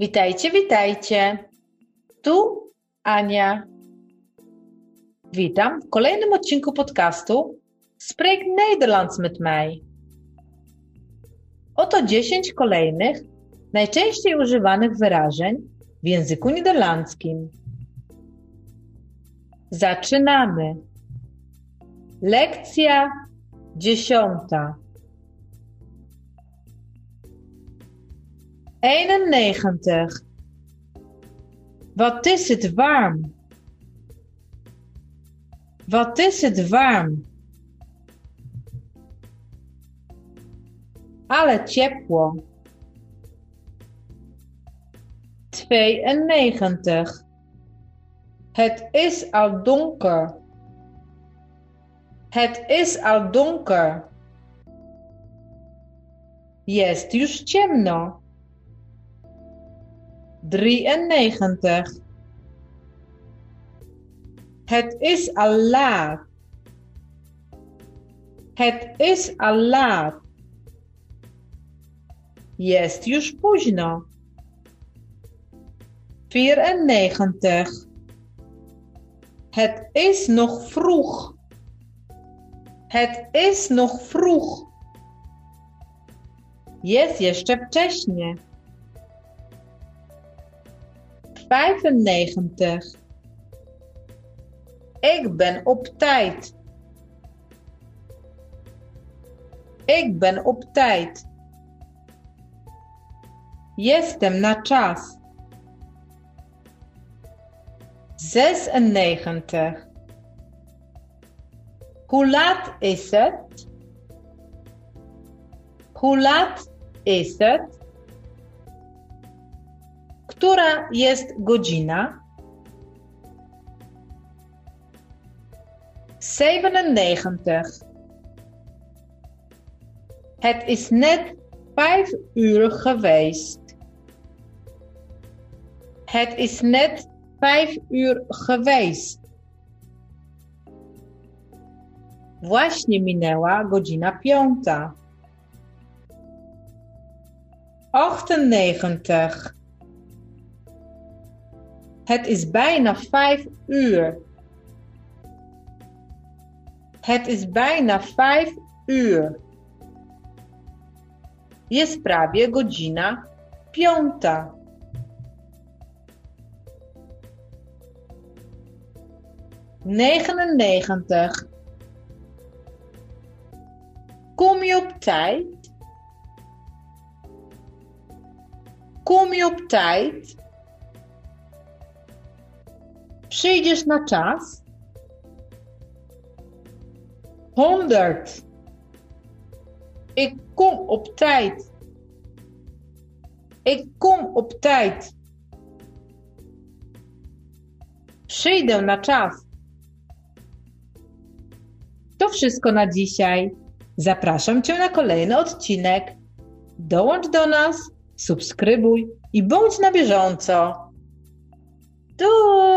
Witajcie, witajcie. Tu Ania. Witam w kolejnym odcinku podcastu Spreek Nederlands met mij. Oto 10 kolejnych, najczęściej używanych wyrażeń w języku niderlandzkim. Zaczynamy. Lekcja dziesiąta. 91. Wat is het warm? Wat is het warm? Ale ciepło. 92. Het is al donker. Het is al donker. Jest już ciemno. 93. Het is al laat. Het is al laat. Jest już późno. 94. Het is nog vroeg. Het is nog vroeg. Jest jeszcze wcześnie. 95. Ik ben op tijd. Ik ben op tijd. Jestem na czas. 96. Hoe laat is het? Hoe laat is het? Która jest godzina? 97. Het is net vijf uur geweest. Het is net vijf uur geweest. Właśnie minęła godzina piąta. 98. Het is bijna vijf uur. Het is bijna vijf uur. Jest prawie godzina piąta. Negenennegentig. Kom je op tijd? Kom je op tijd? Przyjdziesz na czas? 100. Ik kom op tijd. Kom op tijd. Przyjdę na czas. To wszystko na dzisiaj. Zapraszam Cię na kolejny odcinek. Dołącz do nas, subskrybuj i bądź na bieżąco. Doei!